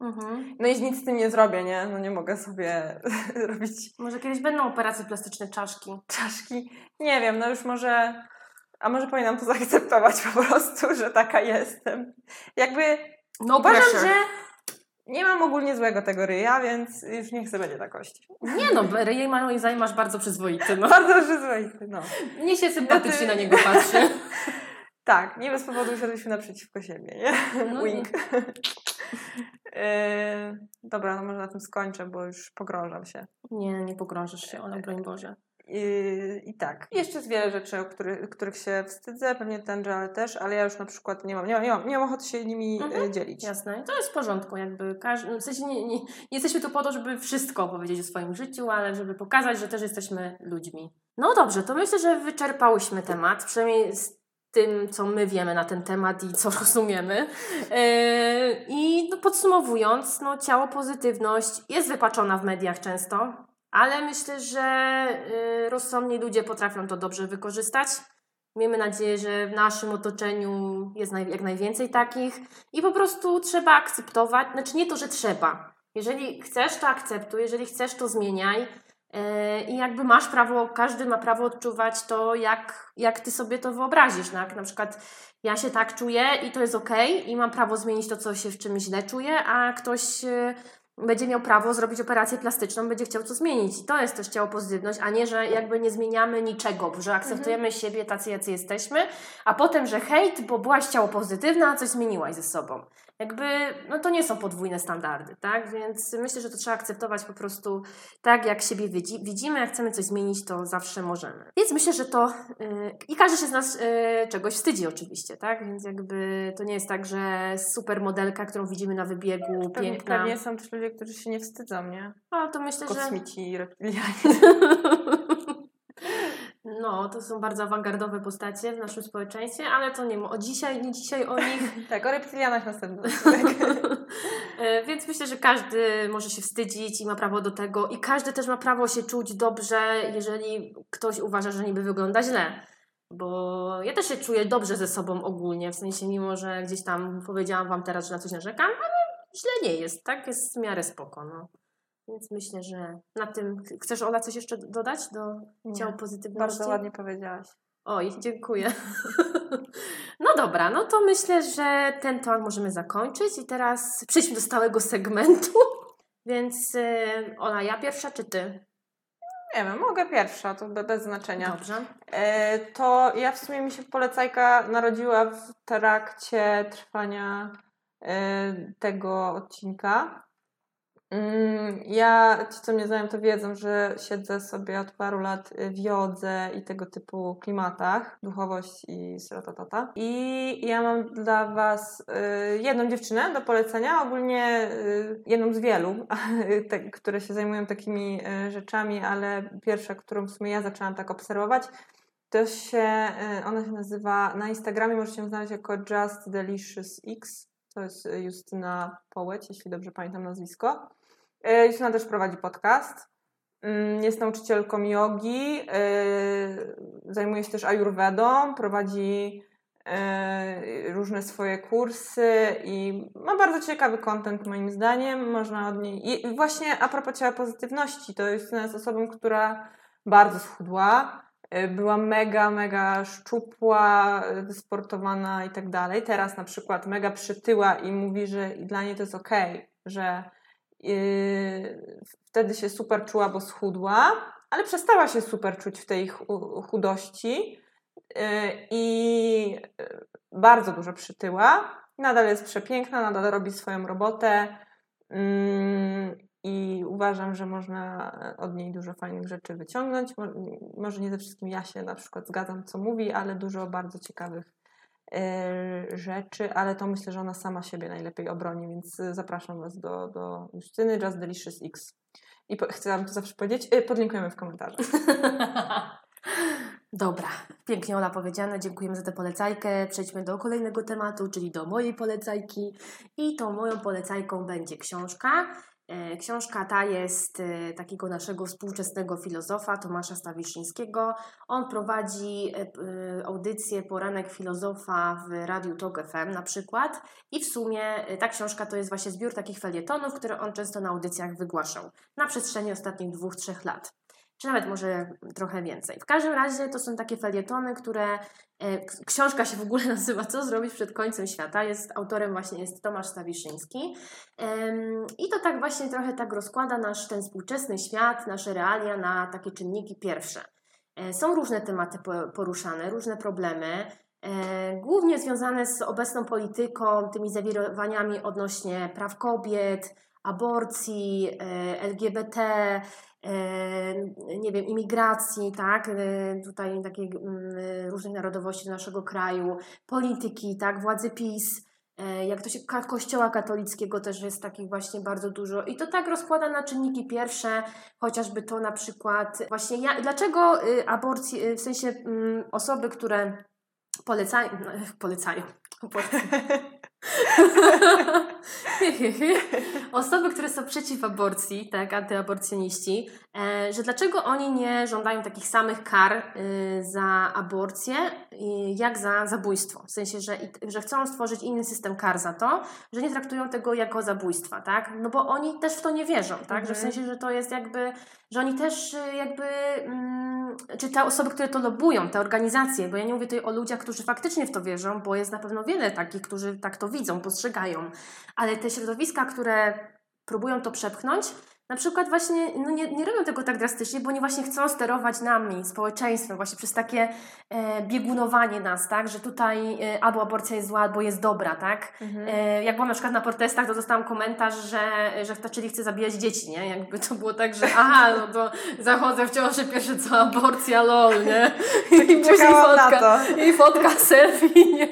Mhm. No i nic z tym nie zrobię, nie? No nie mogę sobie robić. Może kiedyś będą operacje plastyczne czaszki. Czaszki? Nie wiem, no już może. A może powinnam to zaakceptować po prostu, że taka jestem. Jakby. No uważam, pressure. że nie mam ogólnie złego tego ryja, więc już nie chcę będzie takości. Nie no, ryj ma, masz bardzo przyzwoity. No. Bardzo przyzwoity, no. Mnie się sympatycznie na niego patrzy. Tak, nie bez powodu usiadliśmy naprzeciwko siebie, nie? No Wink. Yy, dobra, no może na tym skończę, bo już pogrążam się. Nie, nie pogrążysz się, ale broń Boże. I, I tak. Jeszcze jest wiele rzeczy, o których, których się wstydzę, pewnie ten ale też, ale ja już na przykład nie mam, nie mam, nie mam, nie mam ochoty się nimi mhm. dzielić. Jasne, to jest w porządku, jakby każdy, w sensie nie, nie, nie jesteśmy tu po to, żeby wszystko opowiedzieć o swoim życiu, ale żeby pokazać, że też jesteśmy ludźmi. No dobrze, to myślę, że wyczerpałyśmy temat, przynajmniej z tym, co my wiemy na ten temat i co rozumiemy. E, I no, podsumowując, no, ciało pozytywność jest wypaczona w mediach często, ale myślę, że e, rozsądni ludzie potrafią to dobrze wykorzystać. Miejmy nadzieję, że w naszym otoczeniu jest jak najwięcej takich i po prostu trzeba akceptować, znaczy nie to, że trzeba. Jeżeli chcesz, to akceptuj, jeżeli chcesz, to zmieniaj. I jakby masz prawo, każdy ma prawo odczuwać to, jak, jak ty sobie to wyobrazisz. Tak? Na przykład ja się tak czuję i to jest ok, i mam prawo zmienić to, co się w czymś źle czuje, a ktoś e, będzie miał prawo zrobić operację plastyczną, będzie chciał to zmienić. I to jest też ciało pozytywność, a nie, że jakby nie zmieniamy niczego, że akceptujemy mhm. siebie tacy, jacy jesteśmy, a potem, że hejt, bo byłaś ciało pozytywna, a coś zmieniłaś ze sobą. Jakby, no to nie są podwójne standardy, tak? Więc myślę, że to trzeba akceptować po prostu tak, jak siebie widzi, widzimy, jak chcemy coś zmienić, to zawsze możemy. Więc myślę, że to yy, i każdy się z nas yy, czegoś wstydzi oczywiście, tak? Więc jakby to nie jest tak, że super modelka, którą widzimy na wybiegu, pewnie, piękna. Pewnie są też ludzie, którzy się nie wstydzą, nie? No, to myślę, Kosmici, że... reptilianie. No, to są bardzo awangardowe postacie w naszym społeczeństwie, ale to nie o dzisiaj, nie dzisiaj o nich. tak, o reptilianach następny e, Więc myślę, że każdy może się wstydzić i ma prawo do tego i każdy też ma prawo się czuć dobrze, jeżeli ktoś uważa, że niby wygląda źle. Bo ja też się czuję dobrze ze sobą ogólnie, w sensie mimo, że gdzieś tam powiedziałam Wam teraz, że na coś narzekam, ale źle nie jest, tak? Jest w miarę spoko, no. Więc myślę, że na tym... Chcesz Ola coś jeszcze dodać do ciał pozytywności? Bardzo ładnie powiedziałaś. Oj, dziękuję. No dobra, no to myślę, że ten temat możemy zakończyć i teraz przejdźmy do stałego segmentu. Więc yy, Ola, ja pierwsza czy ty? Nie wiem, mogę pierwsza, to bez znaczenia. Dobrze. E, to ja w sumie mi się polecajka narodziła w trakcie trwania e, tego odcinka. Mm, ja, ci co mnie znają, to wiedzą, że siedzę sobie od paru lat w jodze i tego typu klimatach, duchowość i sratatata. I ja mam dla Was y, jedną dziewczynę do polecenia, ogólnie y, jedną z wielu, które się zajmują takimi y, rzeczami, ale pierwsza, którą w sumie ja zaczęłam tak obserwować, to się, ona się nazywa, na Instagramie możecie ją znaleźć jako Just Delicious X. To jest Justyna Połeć, jeśli dobrze pamiętam nazwisko. E, Justyna też prowadzi podcast. Mm, jest nauczycielką jogi, e, zajmuje się też ayurvedą, prowadzi e, różne swoje kursy i ma bardzo ciekawy content moim zdaniem. Można od niej... I właśnie a propos ciała pozytywności, to Justyna jest osobą, która bardzo schudła, była mega, mega szczupła, wysportowana i tak dalej. Teraz na przykład mega przytyła i mówi, że dla niej to jest okej, okay, że wtedy się super czuła, bo schudła, ale przestała się super czuć w tej chudości yy, i yy, bardzo dużo przytyła. Nadal jest przepiękna, nadal robi swoją robotę i uważam, że można od niej dużo fajnych rzeczy wyciągnąć. Może nie ze wszystkim ja się na przykład zgadzam, co mówi, ale dużo bardzo ciekawych rzeczy, ale to myślę, że ona sama siebie najlepiej obroni, więc e, zapraszam Was do, do Justyny Just Delicious X. I po, chcę Wam to zawsze powiedzieć, e, podlinkujemy w komentarzach. Dobra, pięknie Ola powiedziane, dziękujemy za tę polecajkę. Przejdźmy do kolejnego tematu, czyli do mojej polecajki. I tą moją polecajką będzie książka. E, książka ta jest e, takiego naszego współczesnego filozofa Tomasza Stawiszyńskiego. On prowadzi e, audycję Poranek Filozofa w Radiu Tok FM na przykład i w sumie ta książka to jest właśnie zbiór takich felietonów, które on często na audycjach wygłaszał na przestrzeni ostatnich dwóch, trzech lat czy nawet może trochę więcej. W każdym razie to są takie felietony, które e, książka się w ogóle nazywa Co zrobić przed końcem świata. Jest autorem właśnie jest Tomasz Stawiszyński. I to tak właśnie trochę tak rozkłada nasz ten współczesny świat, nasze realia na takie czynniki pierwsze. E, są różne tematy poruszane, różne problemy, e, głównie związane z obecną polityką, tymi zawirowaniami odnośnie praw kobiet, aborcji, LGBT, nie wiem, imigracji, tak, e, tutaj takiej mm, różnych narodowości do naszego kraju, polityki, tak, władzy PiS, e, jak to się kościoła katolickiego też jest takich właśnie bardzo dużo. I to tak rozkłada na czynniki pierwsze, chociażby to na przykład właśnie ja, dlaczego y, aborcji, y, w sensie mm, osoby, które polecają, polecają, Osoby, które są przeciw aborcji, tak, antyaborcjoniści, e, że dlaczego oni nie żądają takich samych kar y, za aborcję, jak za zabójstwo. W sensie, że, że chcą stworzyć inny system kar za to, że nie traktują tego jako zabójstwa, tak? No bo oni też w to nie wierzą, tak? Że w mhm. sensie, że to jest jakby, że oni też y, jakby, mm, czy te osoby, które to lobują, te organizacje, bo ja nie mówię tutaj o ludziach, którzy faktycznie w to wierzą, bo jest na pewno wiele takich, którzy tak to widzą, postrzegają, ale te środowiska, które próbują to przepchnąć, na przykład właśnie no nie, nie robią tego tak drastycznie, bo oni właśnie chcą sterować nami, społeczeństwem, właśnie przez takie e, biegunowanie nas, tak, że tutaj e, albo aborcja jest zła, albo jest dobra, tak. Mhm. E, jak byłam na przykład na protestach, to dostałam komentarz, że, że czyli chce zabijać dzieci, nie? Jakby to było tak, że aha, no to zachodzę w ciąży, pierwsze co aborcja, lol, nie? I później fotka, i fotka selfie, nie?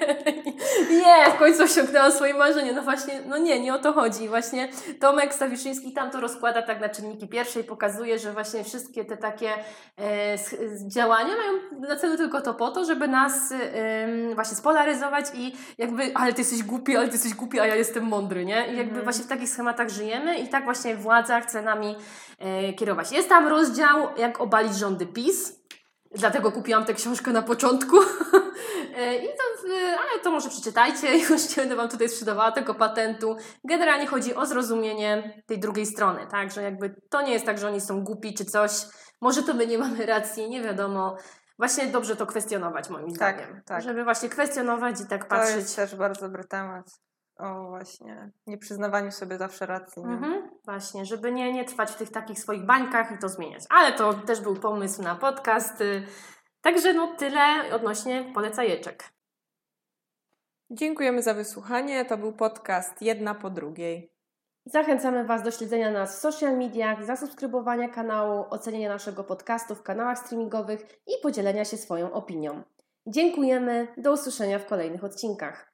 Nie, w końcu osiągnęłam swoje marzenie. No właśnie, no nie, nie o to chodzi. Właśnie Tomek Stawiszyński tam to rozkłada tak na czynniki pierwsze i pokazuje, że właśnie wszystkie te takie e, działania mają na celu tylko to po to, żeby nas właśnie spolaryzować i jakby, ale ty jesteś głupi, ale ty jesteś głupi, a ja jestem mądry, nie? I jakby mhm. właśnie w takich schematach żyjemy i tak właśnie władza chce nami e, kierować. Jest tam rozdział, jak obalić rządy PiS, Dlatego kupiłam tę książkę na początku. E, I to, ale to może przeczytajcie, już nie będę Wam tutaj sprzedawała tego patentu. Generalnie chodzi o zrozumienie tej drugiej strony, tak? Że jakby to nie jest tak, że oni są głupi czy coś. Może to my nie mamy racji, nie wiadomo. Właśnie dobrze to kwestionować moim tak, zdaniem. Tak. Żeby właśnie kwestionować i tak patrzeć. To jest też bardzo dobry temat o właśnie nieprzyznawaniu sobie zawsze racji. Nie? Mhm, właśnie, żeby nie, nie trwać w tych takich swoich bańkach i to zmieniać. Ale to też był pomysł na podcast. Także no tyle odnośnie polecajeczek. Dziękujemy za wysłuchanie. To był podcast Jedna po drugiej. Zachęcamy Was do śledzenia nas w social mediach, zasubskrybowania kanału, ocenienia naszego podcastu w kanałach streamingowych i podzielenia się swoją opinią. Dziękujemy, do usłyszenia w kolejnych odcinkach.